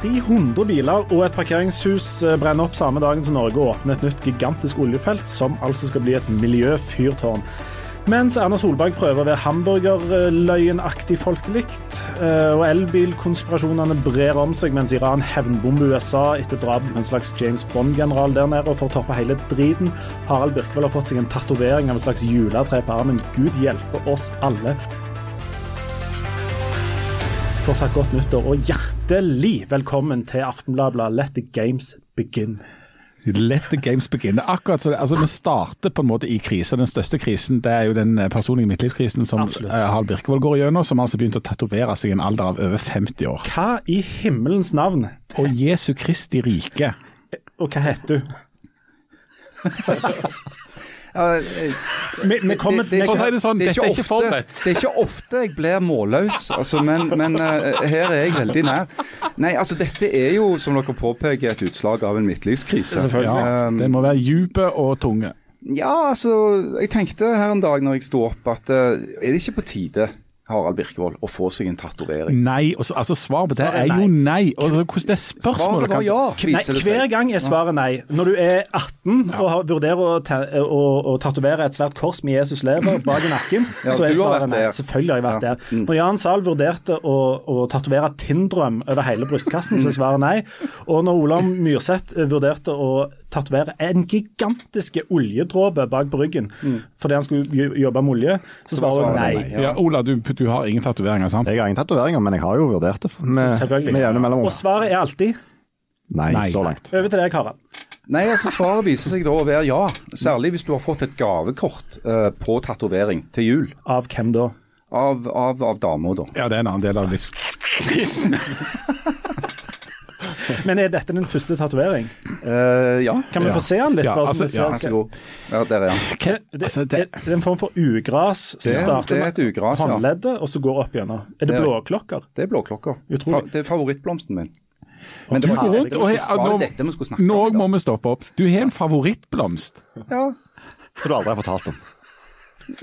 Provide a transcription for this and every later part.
300 biler og et parkeringshus eh, brenner opp samme dagen som Norge åpner et nytt gigantisk oljefelt, som altså skal bli et miljøfyrtårn. Mens Erna Solberg prøver å være hamburgerløgnaktig folkelikt, eh, og elbilkonspirasjonene brer om seg mens Iran hevnbomber USA etter drap med en slags James Bond-general der nede. Og for å toppe hele driten, Harald Birkevold har fått seg en tatovering av et slags juletre på armen. Gud hjelpe oss alle. Fortsatt godt nyttår, og hjertelig velkommen til Aftenbladet Let the games begin. Let the games begin. Det er Akkurat så, altså Vi starter på en måte i krise. Den største krisen det er jo den personlige midtlivskrisen som Absolutt. eh, Harald Birkevold går gjennom, som altså begynte å tatovere seg i en alder av over 50 år. Hva i himmelens navn? Og Jesu Kristi rike. Og hva heter du? Eh, Vi, vi kommer, det- det er å si det sånn, dette er ikke forberedt. Det er ikke ofte jeg blir målløs, altså, men, men uh, her er jeg veldig nær. Nei, altså dette er jo, som dere påpeker, et utslag av en midtlivskrise. Ja, Um, det må være dype og tunge. Ja, altså, jeg tenkte her en dag når jeg sto opp at uh, er det ikke på tide, Harald Birkevold, å få seg en tatovering? Nei. Og så, altså Svaret på det Svaret er er jo nei. Og så, hvordan det spørsmålet Svaret var ja, Nei, hver gang er svaret nei. Når du er 18 og har, vurderer å, ta, å, å tatovere et svært kors med Jesus lever bak i nakken, Ja, så er svaret nei. der. Selvfølgelig har jeg vært Ja. der. Når Jan Zahl vurderte å, å tatovere Tindrøm over hele brystkassen, så er svaret nei. Og når Olav Myrseth vurderte å tatovere en gigantiske oljedråpe bak på ryggen fordi han skulle jobbe med olje, så Så svarer svaret nei. nei, Ja, Ola, du, du har ingen tatoveringer, sant? Jeg har ingen tatoveringer, men jeg har jo vurdert det med, med jevne Og svaret er alltid Nei, Nei. så langt. over til deg, Harald. Nei, altså Svaret viser seg da å være ja. Særlig hvis du har fått et gavekort uh, på tatovering til jul. Av hvem da? Av, av, av dama, da. Ja, det er en annen del av livskrisen. Men er dette din første tatovering? Uh, ja. Kan vi Ja. få se den litt? Ja, bare altså, Ja, vær så god. Ja, der er den. Det, Altså, det- er, det er en form for ugras som Det- starter det er et ugras, ja. håndleddet, og så går opp gjennom. Er det er- blåklokker? Det er blåklokker. Fa det er favorittblomsten min. Men det var har- det nå- dette vi skulle snakke Nå om. i må vi stoppe opp. Du har en favorittblomst. Ja. Som du aldri har fortalt om.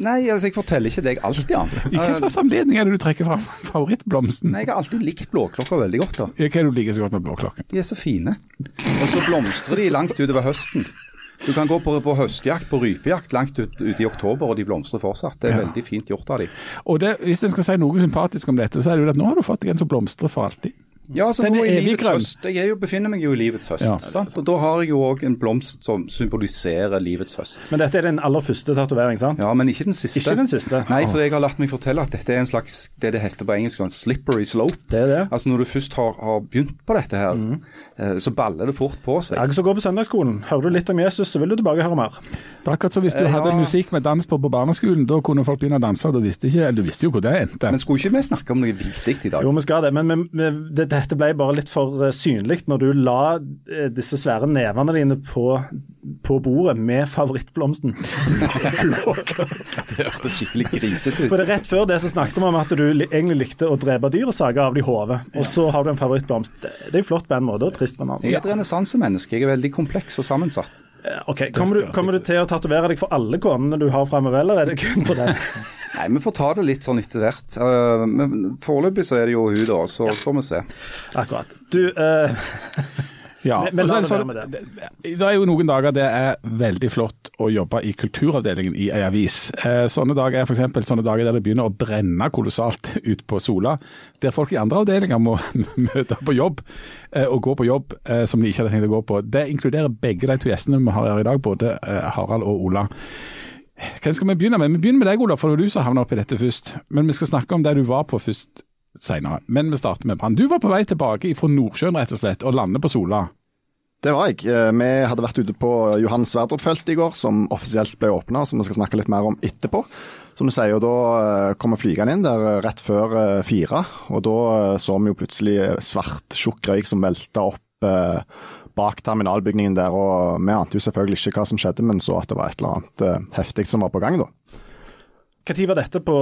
Nei, altså jeg forteller ikke deg alt, ja. I hva slags anledning er det du trekker fram favorittblomsten? Nei, jeg har alltid likt blåklokka veldig godt. da. Hva er det du liker så godt med blåklokken? De er så fine. Og så blomstrer de langt utover høsten. Du kan gå på, på høstjakt, på rypejakt langt ut, ut i oktober, og de blomstrer fortsatt. Det er veldig fint gjort av de. Og det, Hvis en skal si noe sympatisk om dette, så er det jo at nå har du fått deg en som blomstrer for alltid. Ja, så Den nå er i evig livets grønn. høst. Jeg er jo, befinner meg jo i livets høst. Ja. sant? Og da har jeg jo òg en blomst som symboliserer livets høst. Men dette er den aller første tatovering, sant? Ja, men ikke den siste. Ikke den siste? Nei, for jeg har latt meg fortelle at dette er en slags, det det heter på engelsk, sånn slippery slope. Det er det. Altså Når du først har, har begynt på dette her, Mhm. eh, så baller det fort på seg. Jeg som går på søndagsskolen. Hører du litt om Jesus, så vil du tilbake høre mer. Det er akkurat som hvis du Eh, hadde ja. musikk med dans på på barneskolen. Da kunne folk begynne å danse, og du visste, ikke, du visste jo hvor det endte. Men skulle ikke vi snakke om noe viktig i dag? Jo, vi skal det, men, men, men det, dette ble bare litt for eh, synlig når du la eh, disse svære nevene dine på, på bordet med favorittblomsten. Det hørtes skikkelig grisete ut. For det Rett før det så snakket vi om at du egentlig likte å drepe dyr og sage av de hodet, og så har du en favorittblomst. Det, det er jo flott på en måte, og trist på en annen. Jeg er et renessansemenneske. Jeg er veldig kompleks og sammensatt. Eh, Ok, Kommer du, kommer du til å tatovere deg for alle konene du har framover, eller er det kun på den? Nei, Vi får ta det litt sånn etter hvert. Uh, men Foreløpig så er det jo hun, da. Så får vi se. Akkurat. Du, eh, Ja, Men- men la det det være sånn- med det. Det er jo noen dager det er veldig flott å jobbe i kulturavdelingen i ei avis. Eh, Sånne dager er f.eks. sånne dager der det begynner å brenne kolossalt ut på Sola. Der folk i andre avdelinger må møte på jobb eh, og gå på jobb eh, som de ikke hadde tenkt å gå på. Det inkluderer begge de to gjestene vi har her i dag, både Harald og Ola. Hvem skal vi begynne med? Vi begynner med deg, Ola, for det var du som havna oppi dette først. Men vi skal snakke om det du var på først senere. Men vi starter med Brann. Du var på vei tilbake fra Nordsjøen rett og slett, og lander på Sola. Det var jeg. Eh, Vi hadde vært ute på Johan Sverdrup-feltet i går, som offisielt ble åpna, som vi skal snakke litt mer om etterpå. Som du sier, og da eh, kommer flygeren inn der eh, rett før fire. Og da så vi jo plutselig svart, tjukk røyk som velta opp bak terminalbygningen der. Og vi ante jo selvfølgelig ikke hva som skjedde, men så at det var et eller annet heftig som var på gang da. Når var dette på,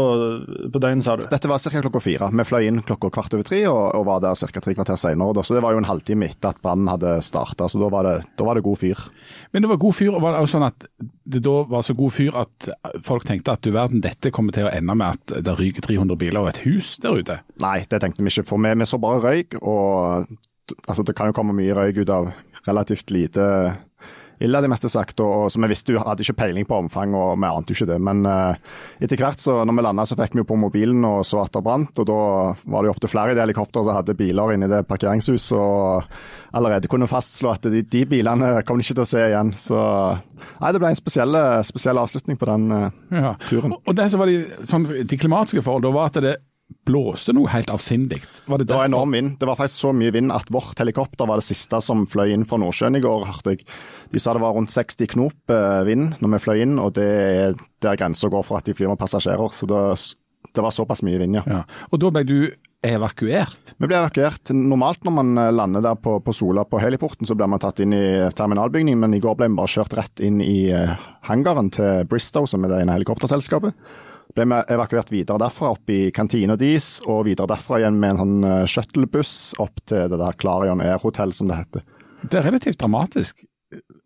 på døgnet, sa du? Dette var ca. klokka fire. Vi fløy inn klokka kvart over tre, og, og var der ca. tre kvarter senere. Så det var jo en halvtime etter at brannen hadde starta, så da var, det, da var det god fyr. Men det var god fyr, og var det også sånn at det da var så god fyr at folk tenkte at du verden, dette kommer til å ende med at det ryker 300 biler og et hus der ute? Nei, det tenkte vi ikke, for vi, vi så bare røyk, og altså det kan jo komme mye røyk ut av relativt lite ille, det meste sagt. Og, og som jeg visste hadde ikke peiling på omfang, og vi ante jo ikke det. Men uh, etter hvert, så når vi landa, så fikk vi jo på mobilen og så at det brant. Og da var det jo opptil flere i det helikopteret som hadde biler inne i det parkeringshuset. Og allerede kunne fastslå at de, de bilene kom de ikke til å se igjen. Så nei, det ble en spesiell, spesiell avslutning på den uh, Ja. turen. Og det som var de, sånn, de klimatiske forhold, da var at det blåste noe helt avsindig. Var det Det var enorm vind. Det var faktisk så mye vind at vårt helikopter var det siste som fløy inn fra Nordsjøen i går, hørte jeg. De sa det var rundt 60 knop eh, vind når vi fløy inn, og det er der grensa går for at de flyr med passasjerer. Så det, det var såpass mye vind, ja. Ja. Og da ble du evakuert. Vi ble evakuert. Normalt når man eh, lander der på, på Sola på heliporten, så blir man tatt inn i terminalbygningen, men i går ble vi bare kjørt rett inn i eh, hangaren til Bristow, som er det ene helikopterselskapet. Ble vi evakuert videre derfra, opp i kantina deres, og videre derfra igjen med en sånn eh, shuttlebuss opp til det der Clarion Air Hotel, som det heter. Det er relativt dramatisk.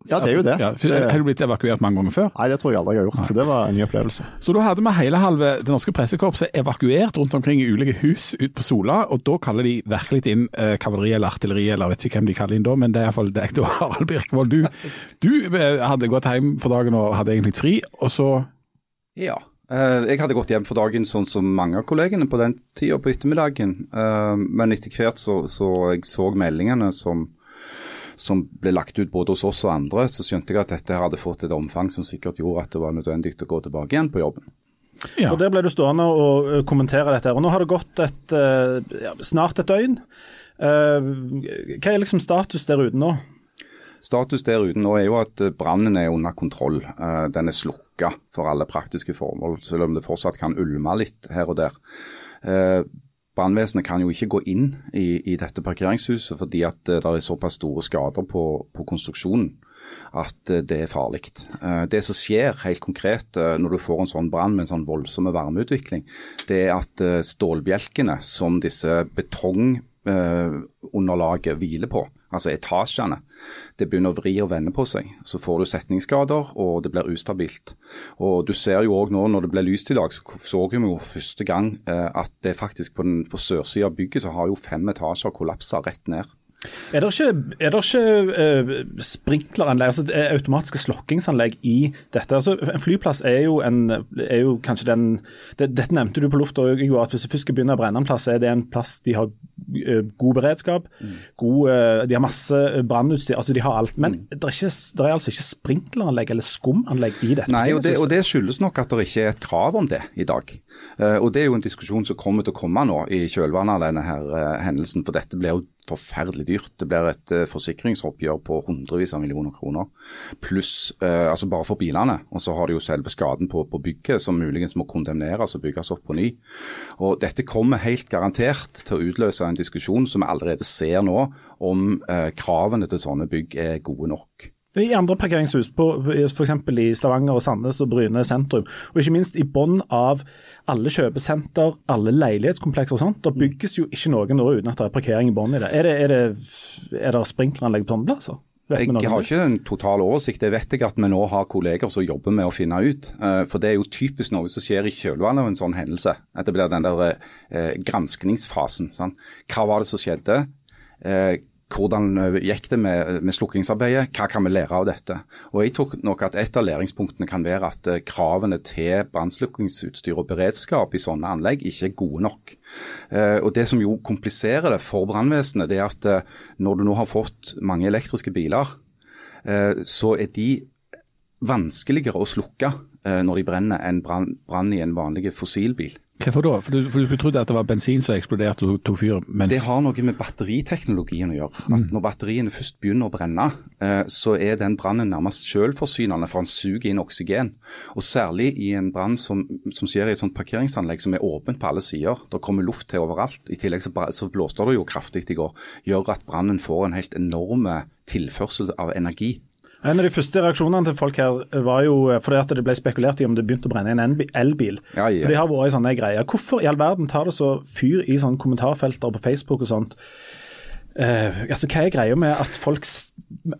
Ja, det er jo det. Ja, Har du blitt evakuert mange ganger før? nei, det tror jeg aldri jeg har gjort, så det var en ny opplevelse. Så da hadde vi hele halve det norske pressekorpset evakuert rundt omkring i ulike hus ut på Sola, og da kaller de virkelig inn eh, kavaleri eller artilleri, eller vet ikke hvem de kaller inn da, men det er iallfall deg da, Harald Birkevold. Du, du eh, hadde gått hjem for dagen og hadde egentlig fri, og så Ja. Eh, jeg hadde gått hjem for dagen sånn som mange av kollegene på den tida på ettermiddagen. Eh, men etter hvert så, så jeg så meldingene som, som ble lagt ut både hos oss og andre, så skjønte jeg at dette hadde fått et omfang som sikkert gjorde at det var nødvendig å gå tilbake igjen på jobben. ja. Og Der ble du stående og eh, kommentere dette. Og Nå har det gått et, ja, snart et døgn. Eh, Hva er liksom status der ute nå? Status der ute nå er jo at eh, brannen er under kontroll. Eh, Den er slukka for alle praktiske formål, selv om det fortsatt kan ulme litt her og der. Eh, Brannvesenet kan jo ikke gå inn i, i dette parkeringshuset fordi at det er såpass store skader på, på konstruksjonen at det er farlig. Det som skjer helt konkret når du får en sånn brann med en sånn voldsom varmeutvikling, det er at stålbjelkene som disse betongunderlaget hviler på, altså etasjene, det begynner å vri og vende på seg. Så får du setningsskader, og det blir ustabilt. Og Du ser jo òg nå når det ble lyst i dag, så så vi jo første gang eh, at det faktisk på, den- på sørsida av bygget så har jo fem etasjer kollapsa rett ned. Er det ikke, er det ikke uh, sprinkleranlegg, altså er automatiske slokkingsanlegg i dette? Altså, en flyplass er jo, en, er jo kanskje den det, Dette nevnte du på lufta òg, at hvis det først skal begynne å brenne en plass, er det en plass de har eh, god beredskap, god, uh, de har masse brannutstyr, altså de har alt. Men det, er ikke, det er altså ikke sprinkleranlegg eller skumanlegg i dette? Nei, og det, og det skyldes nok at det ikke er et krav om det i dag. Eh, og Det er jo en diskusjon som kommer til å komme nå i kjølvannet av denne her eh, hendelsen. For dette blir jo forferdelig dyrt. Det blir et eh, forsikringsoppgjør på hundrevis av millioner kroner. Pluss eh, altså bare for bilene. Og så har de jo selve skaden på, på bygget som muligens må kondemneres og bygges opp på ny. Og Dette kommer helt garantert til å utløse en diskusjon som vi allerede ser nå, om eh, kravene til sånne bygg er gode nok. I andre parkeringshus, på, f.eks. i Stavanger og Sandnes og Bryne sentrum, og ikke minst i bånn av alle kjøpesenter, alle leilighetskomplekser og sånt, da bygges jo ikke noe nå uten at det er parkering i bånn i det. Er det, er det, er det sprinkleranlegg på sånne plasser? Jeg har ikke en total oversikt. Det vet jeg at vi nå har kolleger som jobber med å finne ut. Eh, For det er jo typisk noe som skjer i kjølvannet av en sånn hendelse. At det blir den der eh, granskningsfasen. Sant? Hva var det som skjedde? Hvordan eh, gikk det med, med slukkingsarbeidet? Hva kan vi lære av dette? Og jeg tror nok at Et av læringspunktene kan være at eh, kravene til brannslukkingsutstyr og beredskap i sånne anlegg ikke er gode nok. Eh, og Det som jo kompliserer det for brannvesenet, det er at når du nå har fått mange elektriske biler, så er de vanskeligere å slukke når de brenner enn brann i en vanlig fossilbil. Hvorfor da? For du, for du skulle trodd at det var bensin som eksploderte og tok fyr? Mens... Det har noe med batteriteknologien å gjøre. At Når batteriene først begynner å brenne, eh, så er den brannen nærmest selvforsynende, for han suger inn oksygen. Og Særlig i en brann som, som skjer i et sånt parkeringsanlegg som er åpent på alle sider. Det kommer luft til overalt. I tillegg så, så blåste det jo kraftig i går. Gjør at brannen får en helt enorme tilførsel av energi. En av de første reaksjonene til folk her var jo eh, fordi at det ble spekulert i om det begynte å brenne en elbil. Ja, ja. For de har vært i sånne greier. Hvorfor i all verden tar det så fyr i sånne kommentarfelter på Facebook og sånt? Uh, altså Hva er greia med at folk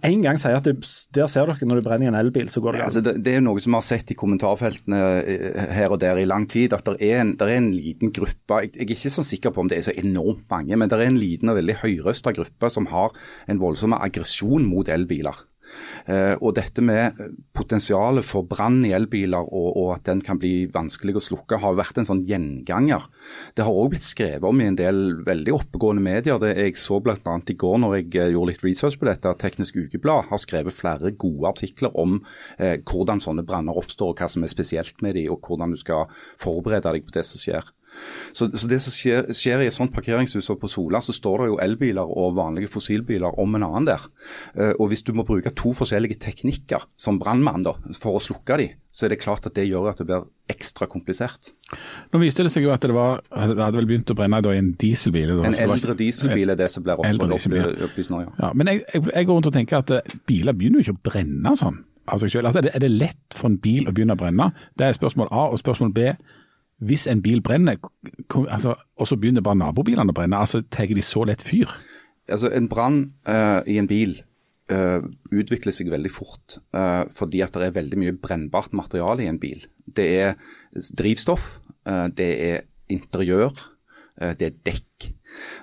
en gang sier at det, der ser dere når du brenner i en elbil, så går det Ja, altså det, det er jo noe som vi har sett i kommentarfeltene eh, her og der i lang tid, at det er en, det er en liten gruppe jeg, jeg er ikke så sikker på om det er så enormt mange, men det er en liten og veldig høyrøsta gruppe som har en voldsom aggresjon mot elbiler. Eh, og dette med potensialet for brann i elbiler og, og at den kan bli vanskelig å slukke, har vært en sånn gjenganger. Det har òg blitt skrevet om i en del veldig oppegående medier. Det jeg så bl.a. i går når jeg eh, gjorde litt research på dette, at Teknisk Ukeblad har skrevet flere gode artikler om eh, hvordan sånne branner oppstår, og hva som er spesielt med de, og hvordan du skal forberede deg på det som skjer. Så, så det som skjer, skjer i et sånt parkeringshus og på Sola, så står det jo elbiler og vanlige fossilbiler om en annen der. Eh, og hvis du må bruke to forskjellige teknikker som brannmann for å slukke de, så er det klart at det gjør at det blir ekstra komplisert. Nå viste det seg jo at det var Det hadde vel begynt å brenne i en dieselbil. En eldre dieselbil er det som blir opplyst nå, ja. Ja, men jeg, jeg, jeg går rundt og tenker at eh, biler begynner jo ikke å brenne sånn av seg selv. Altså, er, det, er det lett for en bil å begynne å brenne? Det er spørsmål A. Og spørsmål B. Hvis en bil brenner, altså, og så begynner bare nabobilene å brenne, altså tar de så lett fyr? Altså, En brann uh, i en bil uh, utvikler seg veldig fort uh, fordi at det er veldig mye brennbart materiale i en bil. Det er drivstoff, det er interiør, det er dekk.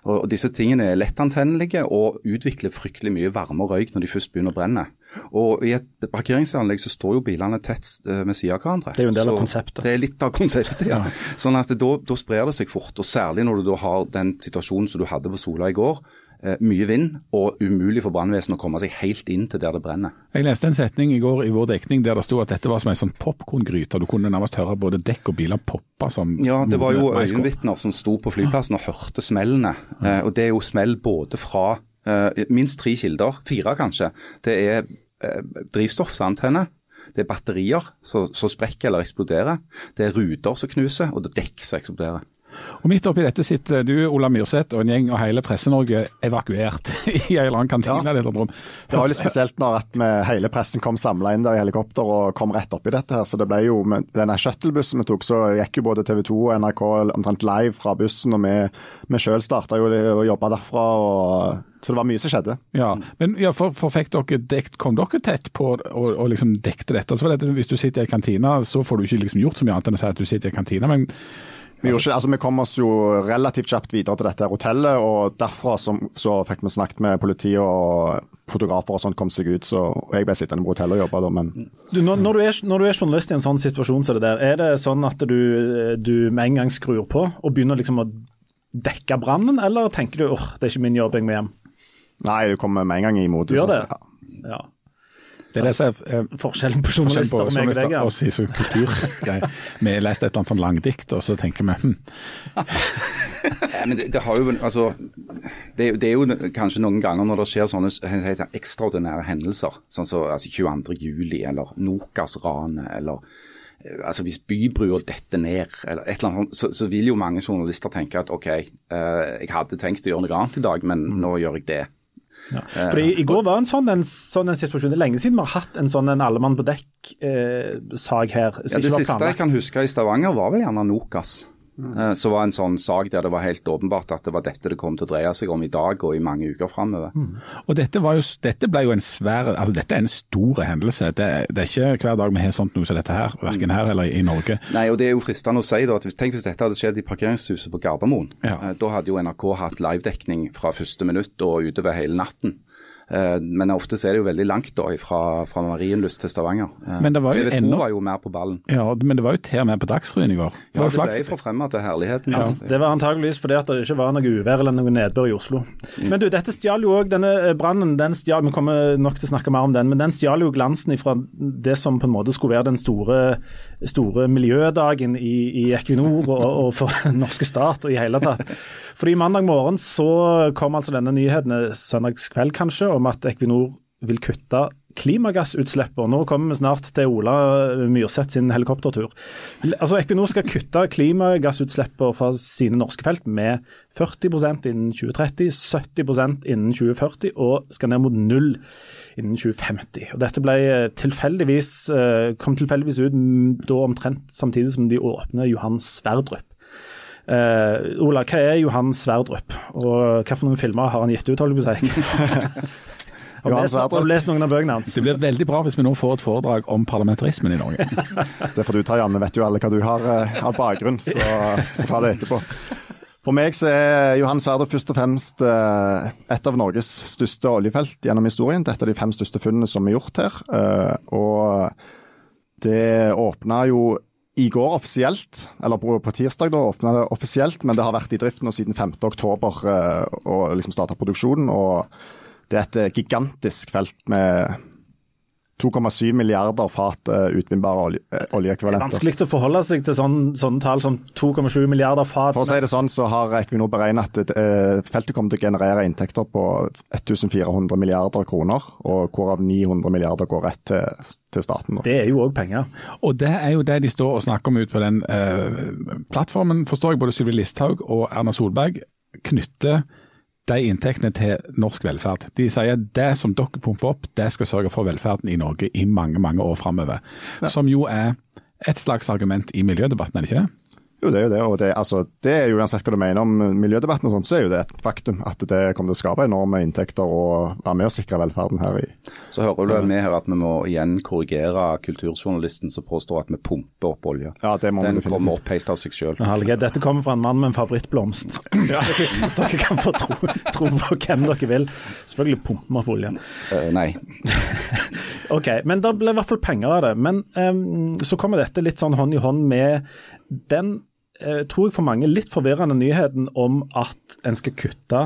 Og, og Disse tingene er lettantennelige og utvikler fryktelig mye varme og røyk når de først begynner å brenne. Og I et parkeringsanlegg så står jo bilene tett eh, ved siden av hverandre. Det er jo en del av konseptet. Det er litt av konseptet, ja. Sånn at da, da sprer det seg fort. og Særlig når du da har den situasjonen som du hadde på Sola i går. Eh, mye vind og umulig for brannvesenet å komme seg helt inn til der det brenner. Jeg leste en setning i går i vår dekning der det sto at dette var som en sånn popkorngryte. Du kunne nærmest høre både dekk og biler poppe som Ja, det var jo øyenvitner som sto på flyplassen og hørte smellene. Eh, og det er jo smell både fra eh, minst tre kilder, fire kanskje. Det er drivstoff som antenner. Det er batterier som sprekker eller eksploderer. Det er ruter som knuser, og det er dekk som eksploderer. Og Midt oppi dette sitter du, Ola Myrseth og en gjeng av hele Presse-Norge evakuert i en eller annen kantine. Ja. rom. Det var litt spesielt når at vi, hele pressen kom samla inn der i helikopter og kom rett oppi dette. her, så det ble jo, med denne Shuttlebussen vi tok, så gikk jo både TV 2 og NRK omtrent live fra bussen. Og vi, vi sjøl starta jo å jobbe derfra. Og, så det var mye som skjedde. Ja, men ja, for, for fikk dere dekt, kom dere tett på og, og liksom dekte dette? Altså, det, hvis du sitter i kantina, så får du ikke liksom gjort så mye annet enn å si at du sitter i kantina. Men Vi, ikke, altså, vi kom oss jo relativt kjapt videre til dette hotellet, og derfra så, så fikk vi snakket med politiet og fotografer og sånt kom seg ut. Så jeg ble sittende på hotellet og jobbe da, men Du, når, når, du er, når du er journalist i en sånn situasjon som det der, er det sånn at du, du med en gang skrur på og begynner liksom å dekke brannen, eller tenker du åh, det er ikke min jobb, jeg må hjem? nei, du kommer med en gang i modus. Du gjør det? altså, ja. Ja. Det leser jeg eh, Forskjellen på journalister på og meg og deg, ja. og oss i sånn kulturgreier. Vi har lest et eller annet sånn langdikt, og så tenker vi hm, Ja, men det, det, har jo, altså, det, det er jo kanskje noen ganger når det skjer sånne jeg ekstraordinære hendelser, sånn som altså 22. juli eller Nokas-ranet eller eh, altså Hvis bybrua detter ned, eller et eller annet, så, så vil jo mange journalister tenke at OK, eh, jeg hadde tenkt å gjøre noe annet i dag, men Mm. nå gjør jeg det. Ja. Fordi I går var en sånn en, sånn en situasjon. Det er lenge siden vi har hatt en sånn en allemann på dekk-sak her. Ja, det siste jeg kan huske i Stavanger, var vel gjerne Nokas. Eh, Så var en sånn sak der det var helt åpenbart at det var dette det kom til å dreie seg om i dag og i mange uker framover. Og dette, jo, dette ble jo en svær altså Dette er en stor hendelse. Det, det er ikke hver dag vi har sånt noe som dette her, verken her eller i Norge. Nei, og det er jo fristende å si da, at Tenk hvis dette hadde skjedd i parkeringshuset på Gardermoen. Ja. Eh, Da hadde jo NRK hatt livedekning fra første minutt og utover hele natten. Eh, Men ofte så er det jo veldig langt da fra, fra Marienlyst til Stavanger. Eh, Men det var jo TV 2 ennå- var jo mer på ballen. Ja, Men det var jo til og med på Dagsrevyen i går. Det Ja, var det ble forfremma til herligheten. Ja. Det var antageligvis fordi at det ikke var noe uvær eller noe nedbør i Oslo. Men du, dette stjal jo òg denne eh, brannen. Den stjal, vi kommer nok til å snakke mer om den, men den stjal jo glansen fra det som på en måte skulle være den store, store miljødagen i, i Equinor og, og for norske stat og i hele tatt. Fordi mandag morgen så kom altså denne nyheten, søndagskveld kanskje, om at Equinor vil kutte klimagassutslipp. Og nå kommer vi snart til Ola Myrseth sin helikoptertur. Altså Equinor skal kutte klimagassutslippene fra sine norske felt med 40% innen 2030, 70% innen 2040 og skal ned mot null innen 2050. Og Dette ble tilfeldigvis, eh, kom tilfeldigvis ut da omtrent samtidig som de åpner Johan Sverdrup. Uh, Ola, hva er Johan Sverdrup, og noen filmer har han gitt ut, holdt jeg på å si? Har du lest, har lest noen av bøkene hans? Det blir veldig bra hvis vi nå får et foredrag om parlamentarismen i Norge. det får du ta, Janne. Vet jo alle hva du har uh, av bakgrunn, så får ta det etterpå. For meg så er Johan Sverdrup først og fremst uh, et av Norges største oljefelt gjennom historien. Det er et av de fem største funnene som er gjort her. Uh, og det åpna jo i går offisielt, eller på, på tirsdag da åpna det offisielt, men det har vært i drift nå siden 5.10 uh, og liksom starta produksjonen. og det er et eh, gigantisk felt med 2,7 milliarder fat uh, utvinnbare olje, uh, oljeekvivalenter. Det er vanskelig å forholde seg til sånne, sånne tall som 2,7 milliarder fat. For å si det sånn, så har Equinor beregnet at feltet kommer til å generere inntekter på 1400 milliarder kroner, og hvorav 900 milliarder går rett til, til staten. Da. Det er jo òg penger. Og det er jo det de står og snakker om ut på den plattformen, forstår jeg. Både Sylvi Listhaug og Erna Solberg knytter de inntektene til norsk velferd. De sier det som dere pumper opp, det skal sørge for velferden i Norge i mange mange år framover. Ja. Som jo er et slags argument i miljødebatten, er det ikke det? Jo, det er jo det. og det, altså, det er jo Uansett hva du mener om miljødebatten, og sånt, så er jo det et faktum at det kommer til å skape enorme inntekter og være med å sikre velferden her. i. Så hører du med her at vi må igjen korrigere kulturjournalisten som påstår at vi pumper opp olje. Ja, det må Den kommer opp helt av seg selv. Dette kommer fra en mann med en favorittblomst. Ja. dere kan få tro, tro, på hvem dere vil. Selvfølgelig pumper vi opp olje. Uh, nei. ok, men det blir i hvert fall penger av det. Men um, så kommer dette litt sånn hånd i hånd med den tror jeg for mange litt forvirrende nyheten om at en skal kutte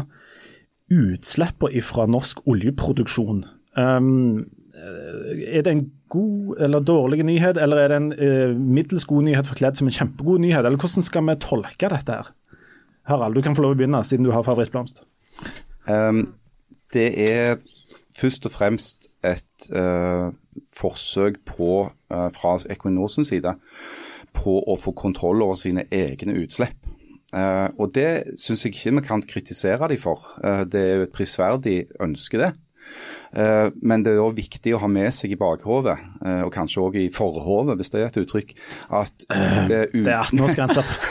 utslippene fra norsk oljeproduksjon. Um, er det en god eller dårlig nyhet, eller er det en uh, middels god nyhet forkledd som en kjempegod nyhet? Eller hvordan skal vi tolke dette her? Harald, du kan få lov å begynne, siden du har favorittblomst. Um, det er først og fremst et uh, forsøk på, uh, fra Equinors side, på å få kontroll over sine egne utslipp. Uh, og Det syns jeg ikke vi kan kritisere dem for. Uh, det er jo et prisverdig ønske, det. Uh, men det er òg viktig å ha med seg i bakhodet, og kanskje òg i forhodet, hvis det er et uttrykk, at,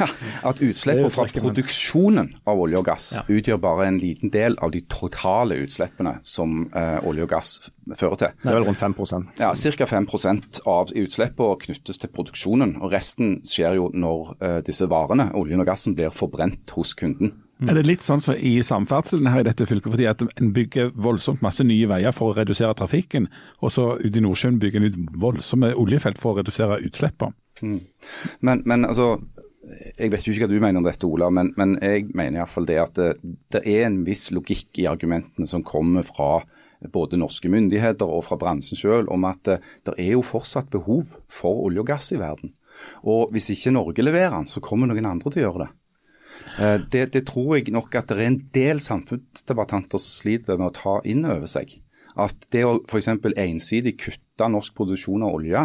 at utslippene fra produksjonen av olje og gass ja. utgjør bare en liten del av de totale utslippene som olje og gass fører til. Det er vel rundt 5 Ja, Ca. 5% av utslippene knyttes til produksjonen. og Resten skjer jo når disse varene, oljen og gassen, blir forbrent hos kunden. Er det litt sånn som så i samferdselen her i dette fylket, fordi at en bygger voldsomt masse nye veier for å redusere trafikken, og så ute i Nordsjøen bygger en ut voldsomme oljefelt for å redusere utslippene? Mm. Men, men altså, jeg vet jo ikke hva du mener om dette, Ola, men, men jeg mener iallfall det at det, det, er en viss logikk i argumentene som kommer fra både norske myndigheter og fra bransjen selv om at eh, det er jo fortsatt behov for olje og gass i verden. Og hvis ikke Norge leverer den, så kommer noen andre til å gjøre det. Eh, det, det tror jeg nok at det er en del samfunnsdebattanter som sliter med å ta inn over seg at det å f.eks. ensidig kutte norsk produksjon av olje,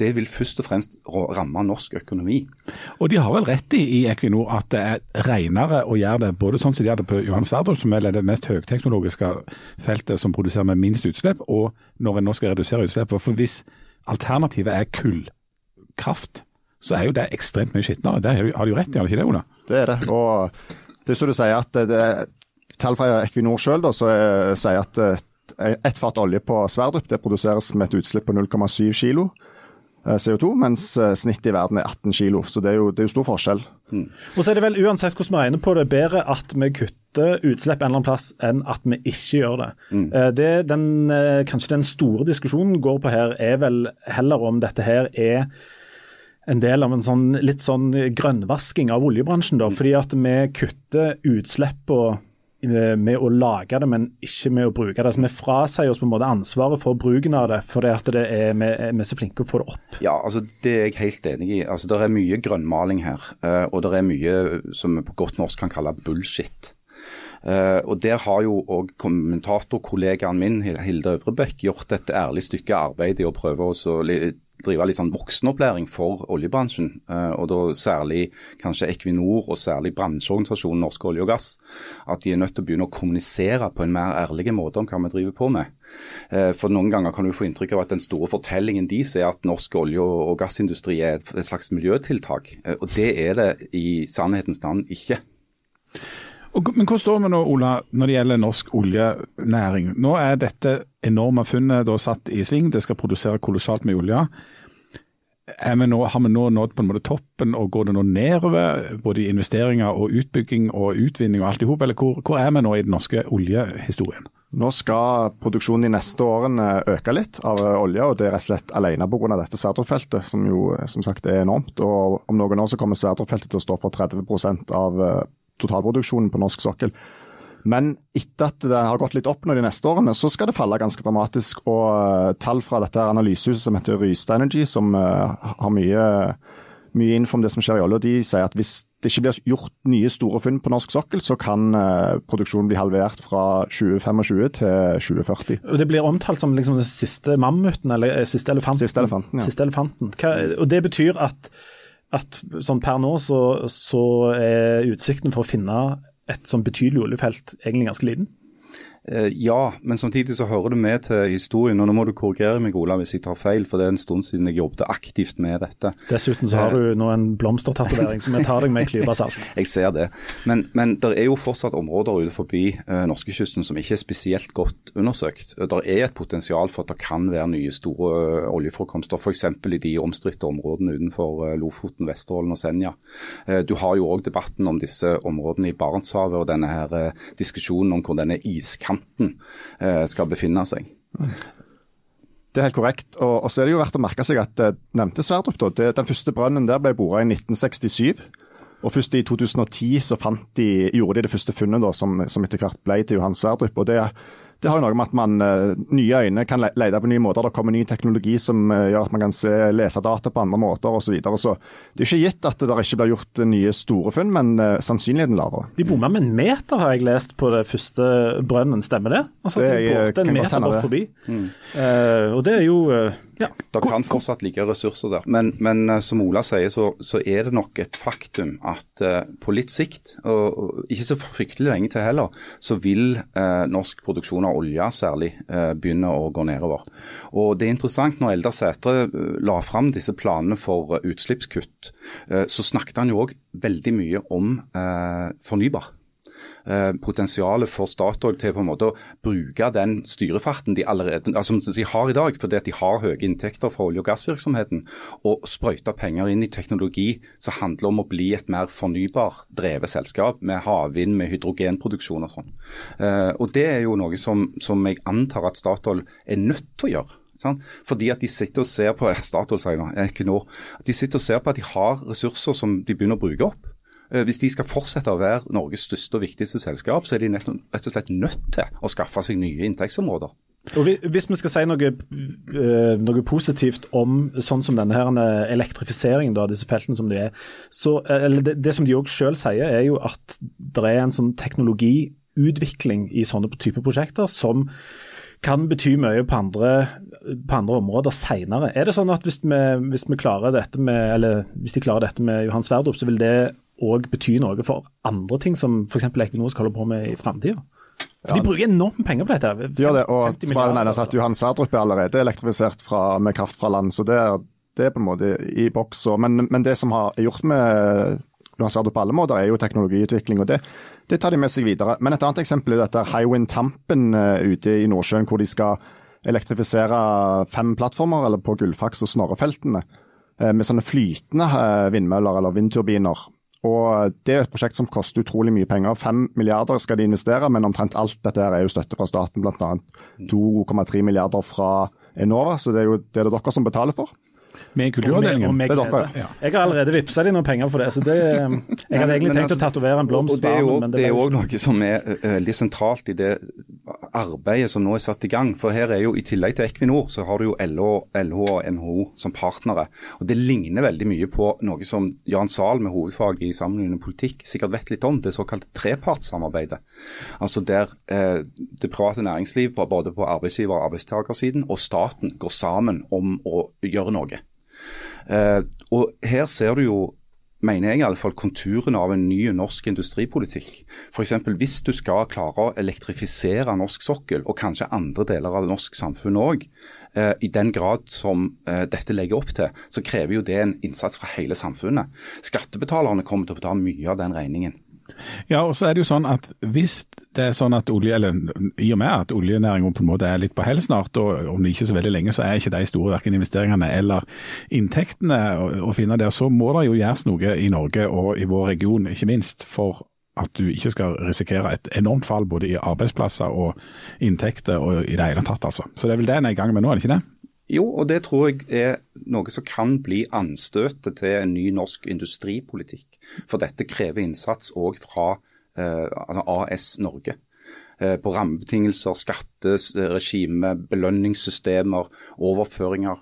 det vil først og fremst ramme norsk økonomi. Og de har vel rett i, i Equinor at det er renere å gjøre det både sånn som de gjør det på Johan Sverdrup, som er det mest høyteknologiske feltet som produserer med minst utslipp, og når en nå skal redusere utslippet. For hvis alternativet er kullkraft, så er jo det ekstremt mye skitnere. Det har du jo rett i, har du ikke det, Ola? Det er det. og det er så du sier at det, Tall fra Equinor selv så sier at eh, ett fat olje på Sverdrup det produseres med et utslipp på 0,7 kg eh, CO2, mens eh, snittet i verden er 18 kilo, Så det er jo, det er jo stor forskjell. Mm. Og så er det vel uansett hvordan vi regner på det, bedre at vi kutter utslipp en eller annen plass enn at vi ikke gjør det. Mm. Eh, det den, kanskje den store diskusjonen går på her, er vel heller om dette her er en del av en sånn, litt sånn grønnvasking av oljebransjen. da, mm. Fordi at vi kutter utslipp på Eh, med å lage det, men ikke med å bruke det. Så Vi frasier oss på en måte ansvaret for bruken av det, fordi at det er, vi, er så flinke å få det opp. Ja, altså Det er jeg helt enig i. Altså Det er mye grønnmaling her, eh, og det er mye som vi på godt norsk kan kalle bullshit. Uh, og Der har jo òg kommentatorkollegaen min Hilde Øvrebekk gjort et ærlig stykke arbeid i å prøve å drive litt sånn voksenopplæring for oljebransjen, eh, og da særlig kanskje Equinor og særlig bransjeorganisasjonen Norsk olje og gass, at de er nødt til å begynne å kommunisere på en mer ærlig måte om hva vi driver på med. Eh, for noen ganger kan du få inntrykk av at den store fortellingen deres er at norsk olje- og gassindustri er et slags miljøtiltak, eh, og det er det i sannhetens navn ikke. Men hvor står vi nå, Ola, når det gjelder norsk oljenæring? Nå er dette enorme funnet da satt i sving, det skal produsere kolossalt mye olje. Vi nå, har vi nå nådd på en måte toppen, og går det nå nedover? Både i investeringer og utbygging og utvinning og alt i hop, eller hvor, hvor er vi nå i den norske oljehistorien? Nå skal produksjonen de neste årene øke litt av olje, og det er rett og slett alene pga. dette Sverdrup-feltet, som jo som sagt er enormt. Og Om noen år så kommer Sverdrup-feltet til å stå for 30% av totalproduksjonen på norsk sokkel. Men etter at det har gått litt opp nå de neste årene, så skal det falle ganske dramatisk. Og uh, tall fra dette analysehuset som heter Rystad Energy, som uh, har mye, mye info om det som skjer i olje, de sier at hvis det ikke blir gjort nye store funn på norsk sokkel, så kan uh, produksjonen bli halvert fra 2025 til 2040. Det blir omtalt som liksom den siste mammuten, eller siste elefanten. Siste elefanten, ja. Siste elefanten. Hva, og det betyr at at sånn per nå så, så er utsikten for å finne et sånn betydelig oljefelt egentlig ganske liten? Eh, ja, men samtidig så hører det med til historien. og Nå må du korrigere meg Ola, hvis jeg tar feil, for det er en stund siden jeg jobbet aktivt med dette. Dessuten så har du nå en blomstertatovering så vi tar deg med en klype salt. jeg ser det. Men, men det er jo fortsatt områder ute forbi uh, norskekysten som ikke er spesielt godt undersøkt. Det er et potensial for at det kan være nye store oljeforekomster, f.eks. i de omstridte områdene utenfor Lofoten, Vesterålen og Senja. Uh, du har jo òg debatten om disse områdene i Barentshavet og denne her diskusjonen om hvor denne iskanten kanten eh, skal befinne seg. Det er helt korrekt. Og, så er det jo verdt å merke seg at nevnte Sverdrup, da, den første brønnen der ble boret i 1967. Og Først i 2010 så de, gjorde de det første funnet da, som, som etter hvert ble til Johan Sverdrup. og det det har jo noe med at man uh, nye øyne kan le lete på nye måter. Det kommer ny teknologi som uh, gjør at man kan se, lese data på andre måter osv. Så videre. så det er ikke gitt at det der ikke blir gjort nye store funn, men uh, sannsynligheten lavere. De bomma med en meter, har jeg lest, på det første brønnen, stemmer det? Altså, det de borte en meter bort forbi. Mm. og det er jo ja. Det kan fortsatt ligge ressurser der. Men, men som Ola sier, så, så, er det nok et faktum at på litt sikt, og, og, ikke så fryktelig lenge til heller, så vil norsk produksjon av olje særlig eh, begynner å gå nedover. Og Det er interessant når Eldar Sætre eh, la fram disse planene for eh, utslippskutt, så snakket han jo òg veldig mye om fornybar. Eh, potensialet for Statoil til på en måte å bruke den styrefarten de allerede altså, de har i dag, fordi at de har høye inntekter fra olje- og gassvirksomheten, og sprøyte penger inn i teknologi som handler om å bli et mer fornybar drevet selskap, med havvind, med hydrogenproduksjon og sånn. Uh, og Det er jo noe som, som jeg antar at Statoil er nødt til å gjøre. Sånn? Fordi at de sitter og ser på Statoil sier nå, At de sitter og ser på at de har ressurser som de begynner å bruke opp. Eh, hvis de skal fortsette å være Norges største og viktigste selskap, så er de rett og slett nødt til å skaffe seg nye inntektsområder. Og Hvis vi skal si noe, eh, noe positivt om sånn som denne her eh, elektrifiseringen av disse feltene som de er, så, det, det som de òg selv sier, er jo at det er en sånn teknologiutvikling i sånne typer prosjekter som kan bety mye på andre, på andre områder senere. Er det sånn at hvis, vi, hvis, vi klarer med, hvis de klarer dette med Johan Sverdrup, så vil det òg bety noe for andre ting som f.eks. Equinor holde på med i framtida? Ja. De bruker enormt penger på dette. De gjør det, og Sparen nevnes at Johan Sverdrup er allerede elektrifisert fra, med kraft fra land. så det er, det er på en måte i boks. Men, men, det som har gjort med Johan Sverdrup på alle måter, er jo teknologiutvikling. og det, det, tar de med seg videre. Men et annet eksempel er dette Hywind Tampen uh, ute i Nordsjøen, hvor de skal elektrifisere fem plattformer eller på Gullfaks og Snorrefeltene. Uh, med sånne flytende uh, vindmøller eller vindturbiner. Og Det er et prosjekt som koster utrolig mye penger. Fem milliarder skal de investere, men omtrent alt dette er jo støtte fra staten, bl.a. 2,3 milliarder fra Enova, så det er jo det er det dere som betaler for. Med kulturavdelingen. Det er dere, ja. Jeg har allerede vippsa de noen penger for det. så det, Jeg hadde egentlig tenkt altså, å tatovere en blomst. Det er jo det er òg noe som er veldig sentralt i det arbeidet som nå er satt i gang. For her er jo i tillegg til Equinor, så har du jo LH, LH og NHO som partnere. Og Det ligner veldig mye på noe som Jan Zahl med hovedfag i sammenlignende politikk sikkert vet litt om, det såkalte trepartssamarbeidet. Altså der eh, det private næringsliv, både på arbeidsgiver- og arbeidstakersiden, og staten går sammen om å gjøre noe. Eh, og her ser du jo mener jeg i alle fall konturene av en ny norsk industripolitikk. F.eks. hvis du skal klare å elektrifisere norsk sokkel, og kanskje andre deler av norsk samfunn òg, eh, i den grad som eh, dette legger opp til, så krever jo det en innsats fra hele samfunnet. Skattebetalerne kommer til å betale mye av den regningen. Ja, og så er det jo sånn at hvis det er sånn at olje, eller i og med at oljenæringen på en måte er litt på hell snart, og om det ikke så veldig lenge, så er ikke de store verken investeringene eller inntektene å finne der, så må det jo gjøres noe i Norge og i vår region, ikke minst, for at du ikke skal risikere et enormt fall både i arbeidsplasser og inntekter og i det hele tatt, altså. Så det er vel det en er i gang med nå, er det ikke det? Jo, og det tror jeg er noe som kan bli anstøtet til en ny norsk industripolitikk. For dette krever innsats òg fra eh, altså AS Norge. Eh, på rammebetingelser, skatteregime, belønningssystemer, overføringer.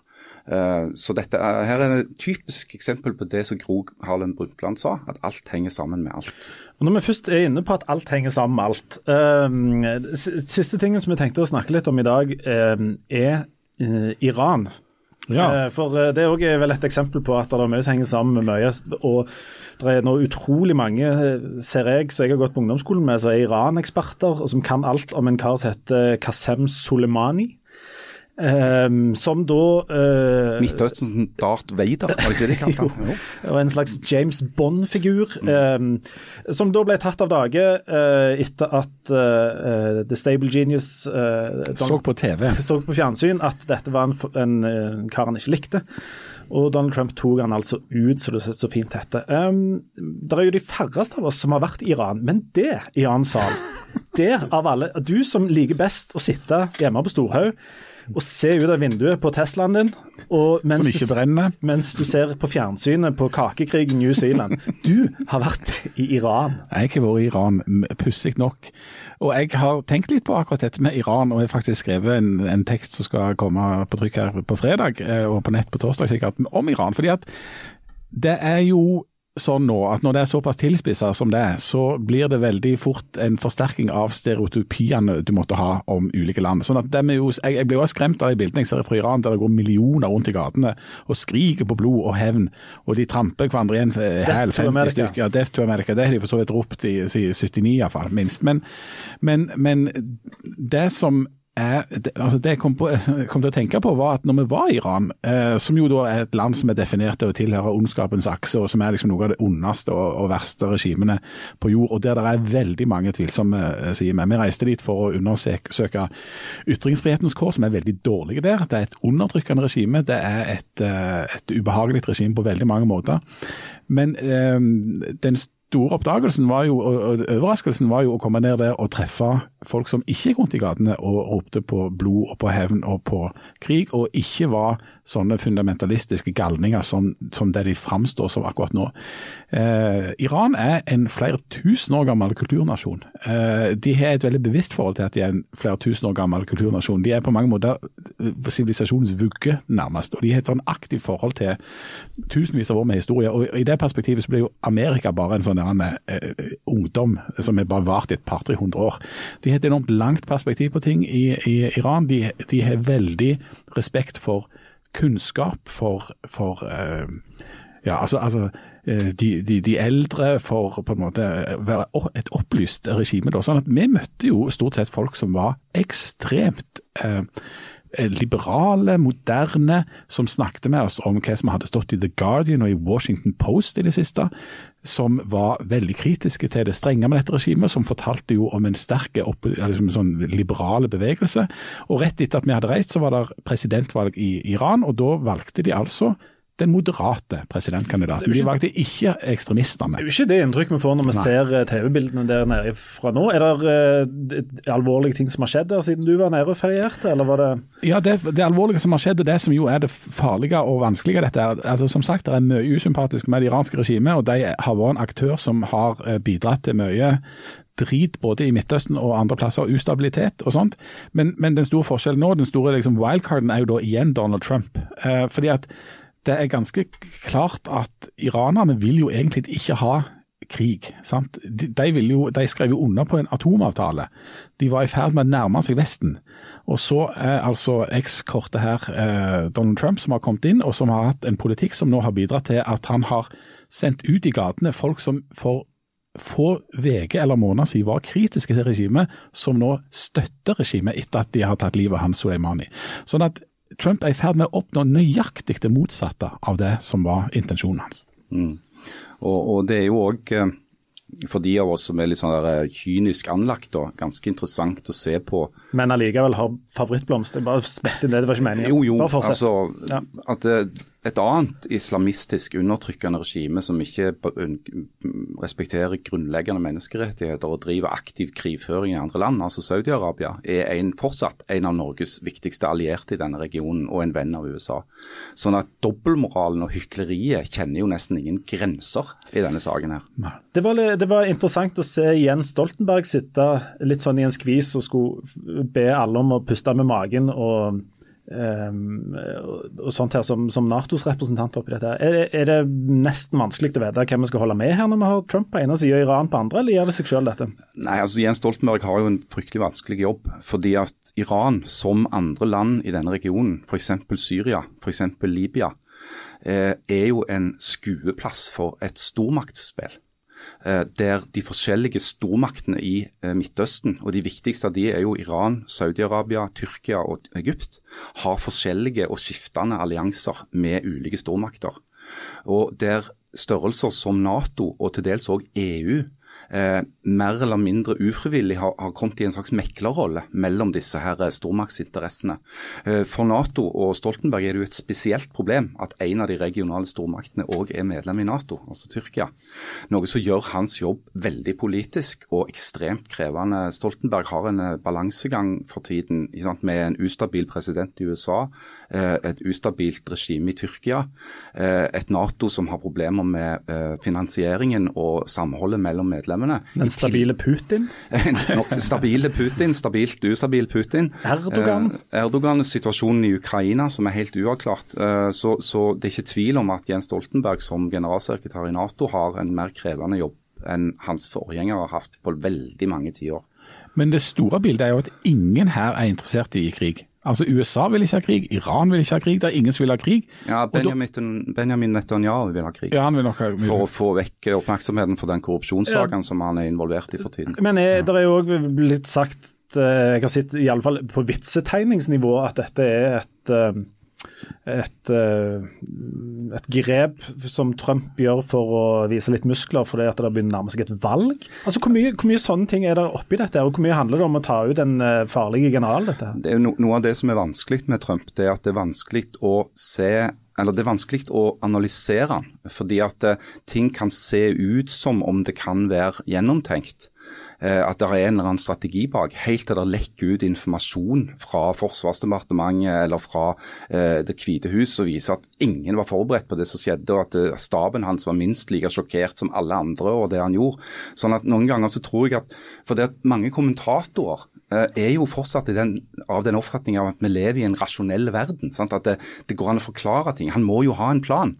Eh, så dette er, her er et typisk eksempel på det som Gro Harlem Brundtland sa, at alt henger sammen med alt. Når vi først er inne på at alt henger sammen med alt. Eh, siste tingen som vi tenkte å snakke litt om i dag, er Iran. Ja. Eh, For eh, det er også vel et eksempel på at det er mye som henger sammen med mye. Og det er nå utrolig mange, eh, ser jeg, som jeg har gått på ungdomsskolen med, som er Iran-eksperter, og som kan alt om en kar som heter Qasem Soleimani. Eh, som da eh, Midtøstens Darth Vader, var det ikke det de kalte han? Og en slags James Bond-figur, eh, som da ble tatt av dage uh, etter at uh, The Stable Genius uh, Donald, Så på TV. så på fjernsyn at dette var en, en, en, kar han ikke likte. Og Donald Trump tok han altså ut, så det så fint heter. Um, det er jo de færreste av oss som har vært i Iran, men det i annen sal Der av alle Du som liker best å sitte hjemme på Storhaug og se ut av vinduet på Teslaen din, og mens, Som ikke du, brenner. mens du ser på fjernsynet på kakekrig i New Zealand. Du har vært i Iran. Jeg har vært i Iran, pussig nok. Og jeg har tenkt litt på akkurat dette med Iran, og jeg har faktisk skrevet en, en tekst som skal komme på trykk her på fredag, eh, og på nett på torsdag sikkert, om Iran. Fordi at det er jo sånn nå at når det er såpass tilspissa som det er, så blir det veldig fort en forsterking av stereotypiene du måtte ha om ulike land. Sånn at dem jo, jeg, jeg blir jo skremt av de bildene jeg ser fra Iran, der det går millioner rundt i gatene og skriker på blod og hevn, og de tramper hverandre igjen hæl, 50 stykker. Ja, Death to America, det har de for så vidt ropt i, i 79 iallfall, minst. Men, men, men det som er, det, altså det jeg kom, på, kom til å tenke på, var at når vi var i Iran, eh, som jo da er et land som er definert til å tilhøre ondskapens akse, og som er liksom noe av det ondeste og, og verste regimene på jord, og der det er veldig mange tvilsomme eh, sider. Vi reiste dit for å undersøke ytringsfrihetens kår, som er veldig dårlige der. Det er et undertrykkende regime, det er et, eh, et ubehagelig regime på veldig mange måter. Men eh, den store oppdagelsen var jo, og, overraskelsen var jo å komme ned der og treffe folk som ikke gikk rundt i gatene og ropte på blod og på hevn og på krig, og ikke var sånne fundamentalistiske galninger som, som det de framstår som akkurat nå. Eh, Iran er en flere tusen år gammel kulturnasjon. Eh, de har et veldig bevisst forhold til at de er en flere tusen år gammel kulturnasjon. De er på mange måter eh, sivilisasjonens vugge, nærmest. Og de har et sånn aktivt forhold til tusenvis av år med historie. Og I det perspektivet så blir jo Amerika bare en sånn der, eh, ungdom som har bare vart i et par-tre hundre år. De har et enormt langt perspektiv på ting i, i Iran. De, de har veldig respekt for kunnskap, for, for eh, ja, altså, altså eh, de, de, de eldre for på en måte være et opplyst regime. Da. Sånn at vi møtte jo stort sett folk som var ekstremt eh, liberale, moderne, som snakket med oss om hva som hadde stått i The Guardian og i Washington Post i det siste, som var veldig kritiske til det strenge med dette regimet, som fortalte jo om en sterk liksom sånn liberale bevegelse. Og rett etter at vi hadde reist, så var det presidentvalg i Iran, og da valgte de altså den moderate presidentkandidaten. De valgte ikke ekstremistene. Det er jo ikke det inntrykk vi får når vi Nei. ser eh, TV-bildene der nede fra nå. Er det uh, alvorlige ting som har skjedd der siden du var nede og ferierte, eller var det Ja, det, det alvorlige som har skjedd, og det som jo er det farlige og vanskelige dette, er, altså som sagt, det er mye usympatisk med det iranske regimet, og de har vært en aktør som har eh, bidratt til mye drit både i Midtøsten og andre plasser, ustabilitet og sånt. Men, men den store forskjellen nå, den store liksom, wildcarden, er jo da igjen Donald Trump. Eh, fordi at det er ganske klart at iranerne vil jo egentlig ikke ha krig. sant? De, jo, de skrev jo under på en atomavtale. De var i ferd med å nærme seg Vesten. Og så er altså ekskortet her eh, Donald Trump som har kommet inn, og som har hatt en politikk som nå har bidratt til at han har sendt ut i gatene folk som for få uker eller måneder siden var kritiske til regimet, som nå støtter regimet etter at de har tatt livet av Hans Soleimani. Sånn at Trump er i ferd med å oppnå nøyaktig det motsatte av det som var intensjonen hans. Mm. Og, og, det er jo òg for de av oss som er litt sånn der eh, kynisk anlagt, da, ganske interessant å se på. Men allikevel har favorittblomster? Bare spett inn det, det var ikke meningen. Jo, jo, altså ja. at eh, et annet islamistisk undertrykkende regime som ikke respekterer grunnleggende menneskerettigheter og driver aktiv krigføring i andre land, altså Saudi-Arabia, er en, fortsatt en av Norges viktigste allierte i denne regionen og en venn av USA. Sånn at dobbeltmoralen og hykleriet kjenner jo nesten ingen grenser i denne saken her. Det var, det var interessant å se Jens Stoltenberg sitte litt sånn i en skvis og skulle be alle om å puste med magen. og Um, og sånt her som, som Natos representant oppi dette. Er, er, det nesten vanskelig å vite hvem vi skal holde med her når vi har Trump på ene sida og Iran på andre, eller gjør det seg selv dette? Nei, altså Jens Stoltenberg har jo en fryktelig vanskelig jobb. Fordi at Iran, som andre land i denne regionen, f.eks. Syria, f.eks. Libya, eh, er jo en skueplass for et stormaktsspill. Eh, der de forskjellige stormaktene i eh, Midtøsten, og de viktigste av de er jo Iran, Saudi-Arabia, Tyrkia og Egypt, har forskjellige og skiftende allianser med ulike stormakter. Og der størrelser som Nato og til dels òg EU eh, mer eller mindre ufrivillig har, har, kommet i en slags meklerrolle mellom disse her eh, stormaktsinteressene. Eh, for Nato og Stoltenberg er det jo et spesielt problem at en av de regionale stormaktene òg er medlem i Nato, altså Tyrkia. Noe som gjør hans jobb veldig politisk og ekstremt krevende. Stoltenberg har en eh, balansegang for tiden sant, med en ustabil president i USA, eh, et ustabilt regime i Tyrkia, eh, et Nato som har problemer med finansieringen og samholdet mellom medlemmene. Den stabile Putin? stabile Putin, stabilt ustabil Putin. Erdogan? Eh, Erdogan, situasjonen i Ukraina som er helt uavklart. Eh, så, så, det er ikke tvil om at Jens Stoltenberg som generalsekretær i Nato har en mer krevende jobb enn hans forgjengere har hatt på veldig mange tiår. Men det store bildet er jo at ingen her er interessert i krig. Altså USA vil ikke ha krig, Iran vil ikke ha krig, det er ingen som vil ha krig. Ja, Benjamin, Benjamin Netanyahu vil ha krig. Ja, han vil nok ha, vil... For å få vekk oppmerksomheten for den korrupsjonssaken ja. som han er involvert i for tiden. Men er, det er jo òg blitt sagt, eh, jeg har sett i alle fall på vitsetegningsnivå, at dette er et eh, et, eh, et, grep som Trump gjør for å vise litt muskler fordi at det begynner å nærme seg et valg? Altså, hvor mye, hvor mye, sånne ting er det oppi dette, og hvor mye handler det om å ta ut en eh, farlig general? dette? Det no, noe av det som er vanskelig med Trump, det er at det er vanskelig å se eller det er vanskelig å analysere, fordi at uh, ting kan se ut som om det kan være gjennomtenkt. Eh, at det er en eller annen strategi bak, helt til det lekker ut informasjon fra Forsvarsdepartementet eller fra eh, Det hvite hus og viser at ingen var forberedt på det som skjedde, og at eh, staben hans var minst like sjokkert som alle andre over det han gjorde. Sånn at Noen ganger så tror jeg at for det at mange kommentatorer er jo fortsatt den, av den oppfatning av at vi lever i en rasjonell verden. Sant? At det, det, går an å forklare ting. Han må jo ha en plan.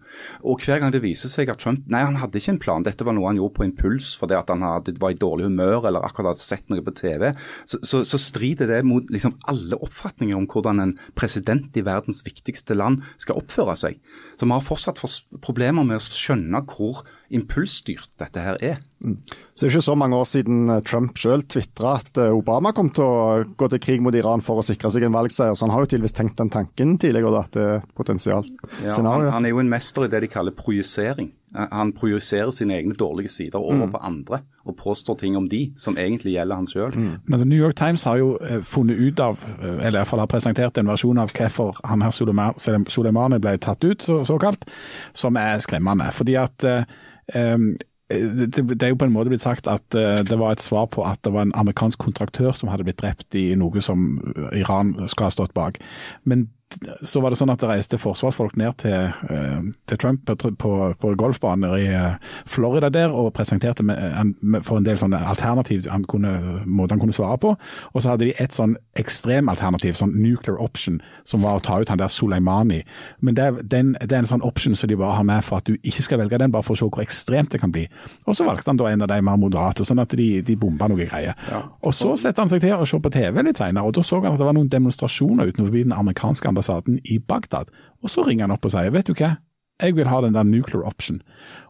Og hver gang det viser seg at Trump nei, han hadde ikke en plan, dette var noe han gjorde på impuls fordi at han hadde, var i dårlig humør eller akkurat hadde sett noe på TV, så, så, så strider det mot liksom alle oppfatninger om hvordan en president i verdens viktigste land skal oppføre seg. Så vi har fortsatt problemer med å skjønne hvor impulsstyrt dette her er. Mm. Så Det er ikke så mange år siden eh, Trump selv tvitra at eh, Obama kom til å gå til krig mot Iran for å sikre seg en valgseier, så han har jo tydeligvis tenkt den tanken tidligere, at det er potensialt ja, scenario. Han, han, er jo en mester i det de kaller projisering. Eh, han projiserer sine egne dårlige sider over mm. på andre og påstår ting om de som egentlig gjelder han sjøl. Mm. Men New York Times har jo funnet ut av, eller i hvert fall har presentert en versjon av hvorfor han her Soleimani ble tatt ut, så, såkalt, som er skremmende. Fordi at um, det, er jo på en måte blitt sagt at det var et svar på at det var en amerikansk kontraktør som hadde blitt drept i noe som Iran skal ha stått bak. Men så var det sånn at det reiste forsvarsfolk ned til, eh, til Trump på, på, på golfbaner i eh, Florida der og presenterte med, for en del sånne alternativ han kunne, måte han kunne svare på. Og så hadde de et sånn ekstremalternativ, sånn nuclear option, som var å ta ut han der Soleimani. Men det, den, det er en sånn option som de bare har med for at du ikke skal velge den, bare for å se hvor ekstremt det kan bli. Og så valgte han da en av de mer moderate, sånn at de, de bomba noe greier. Ja. Og så setter han seg til å se på TV litt senere, og da så han at det var noen demonstrasjoner utenfor den amerikanske ambassaden i Bagdad. Og så ringer han opp og sier vet du hva, jeg vil ha den der nuclear option.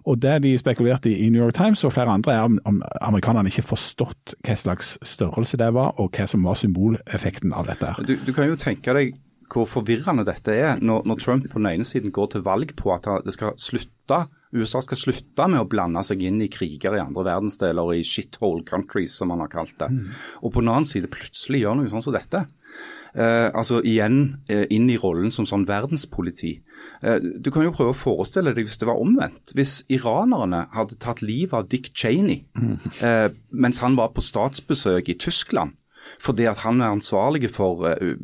Og det de spekulerte i i New York Times og flere andre, er om, amerikanerne ikke forstått hva slags størrelse det var, og hva som var symboleffekten av dette. Du, du kan jo tenke deg hvor forvirrende dette er når, når, Trump på den ene siden går til valg på at det skal slutte, USA skal slutte med å blande seg inn i kriger i andre verdensdeler, i shithole countries, som han har kalt det. Mm. Og på den annen side plutselig gjør noe sånn som dette eh, altså igjen eh, inn i rollen som sånn verdenspoliti. Eh, du kan jo prøve å forestille deg hvis det var omvendt. Hvis iranerne hadde tatt livet av Dick Cheney eh, mens han var på statsbesøk i Tyskland. Fordi at han er ansvarlig for uh,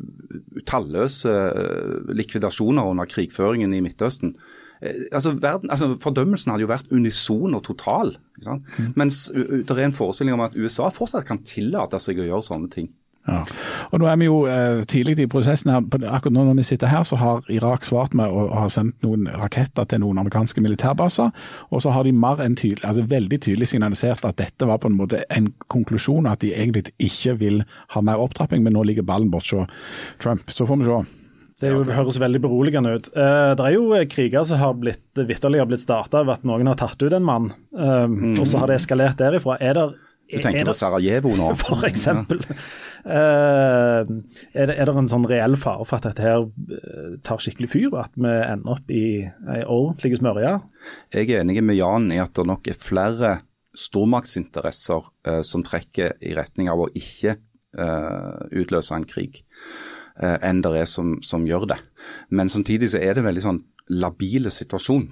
talløse uh, likvidasjoner under krigføringen i Midtøsten. Uh, altså, verden, altså, Fordømmelsen hadde jo vært unison og total. Mm. Mens det er en forestilling om at USA fortsatt kan tillate seg å gjøre sånne ting. Ja. Og nå er vi jo eh, tidlig i prosessen her. Akkurat nå når vi sitter her, så har Irak svart med å ha sendt noen raketter til noen amerikanske militærbaser. Og så har de mer enn tydelig, altså veldig tydelig signalisert at dette var på en måte en konklusjon, at de egentlig ikke vil ha mer opptrapping, men nå ligger ballen bort hos Trump. Så får vi se. Det jo, høres veldig beroligende ut. Eh, det er jo eh, kriger som har blitt vitterlig har blitt starta ved at noen har tatt ut en mann, eh, mm. og så har det eskalert derifra. Er det du tenker på Sarajevo nå? For eksempel. Ja. Uh, er, det, er, det, en sånn reell fare for at dette her eh, tar skikkelig fyr, at vi ender opp i ei ordentlig smørje? Jeg er enig med Jan i at det nok er flere stormaktsinteresser eh, som trekker i retning av å ikke eh, utløse en krig, enn det er som, som, gjør det. Men samtidig så er det veldig sånn labile situasjon.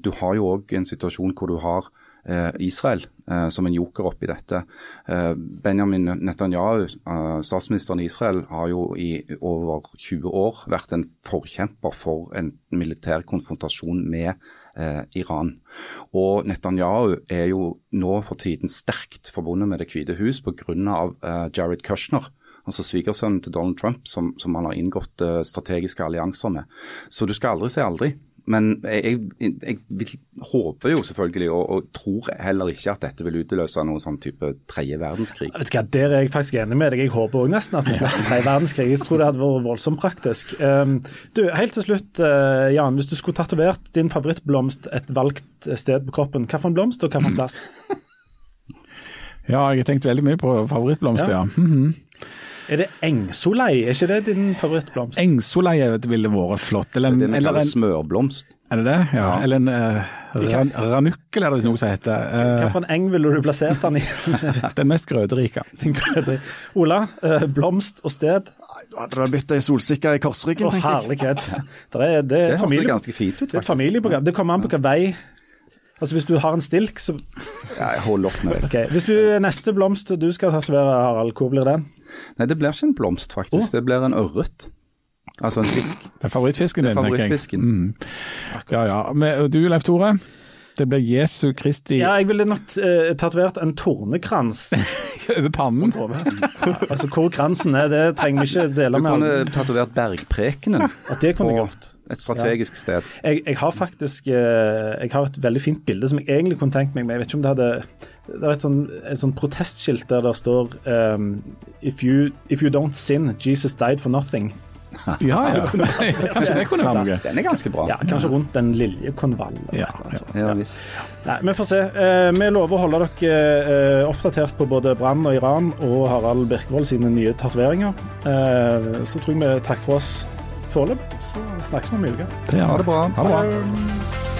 du har jo òg en situasjon hvor du har Eh, Israel eh, som en joker oppi dette. Eh, Benjamin Netanyahu, statsministeren i Israel, har jo i over 20 år vært en forkjemper for en militær konfrontasjon med Iran. Og Netanyahu er jo nå for tiden sterkt forbundet med Det hvite hus pga. Uh, Jared Kushner altså svigersønnen til Donald Trump, som, som han har inngått uh, strategiske allianser med. Så du skal aldri si aldri. Men jeg, jeg, jeg vil, håper jo selvfølgelig, og, og, tror heller ikke at dette vil utløse noen sånn type tredje verdenskrig. vet ikke, Der er jeg faktisk enig med deg. Jeg håper òg nesten at vi slipper tredje verdenskrig. Jeg tror det hadde vært voldsomt praktisk. Um, du, Helt til slutt, uh, Jan. Hvis du skulle tatovert din favorittblomst et valgt sted på kroppen, hvilken blomst og hvilken plass? ja, jeg har tenkt veldig mye på favorittblomst, ja. ja. Mm -hmm. Er det engsolei? er ikke det din favorittblomst? Engsolei ville vært flott. Eller en, det er en smørblomst. Er det det? Ja. ja. Eller en uh, ran, ranukkel, er det noe som heter. Uh, Hvilken eng ville du plassert den i? den mest grøderike. Ola, uh, blomst og sted? Da hadde det blitt ei solsikke i korsryggen, tenker jeg. Herlighet. Det, er, det, det høres ganske fint ut, faktisk. Det. Det kommer an på hvilken vei Altså Hvis du har en stilk, så Ja, jeg holder opp med det. Okay. Hvis du neste blomst du skal tatovere, Harald, hvor blir det? Nei, det blir ikke en blomst, faktisk. Oh. Det blir en ørret. Altså en fisk. Det er favorittfisken din, favorittfisken. Mm. Ja ja. Men, du Leif Tore? Det blir Jesu Kristi Ja, jeg ville nok uh, tatovert en tornekrans. Over pannen? altså Hvor kransen er, det trenger vi ikke dele med. Du kunne tatovert bergprekenen. At det kunne jeg gjort. Et strategisk sted. Jeg, jeg, har faktisk eh, jeg har et veldig fint bilde som jeg egentlig kunne tenkt meg, men jeg vet ikke om det hadde Det er et sånn, et sånn protestskilt der det står um, if, you, if you don't sin, Jesus died for nothing. Ja, ja. kanskje det kunne være noe. Den er ganske bra. Ja, Kanskje rundt den lille konvallen. Ja, ja, Nei, Vi får se. Eh, vi lover å holde dere eh, oppdatert på både Brann og Iran og Harald Birkevold sine nye tatoveringer. Så tror jeg vi takker for oss foreløpig. Så snakkes vi om en uke. Ha det bra. Ha det bra.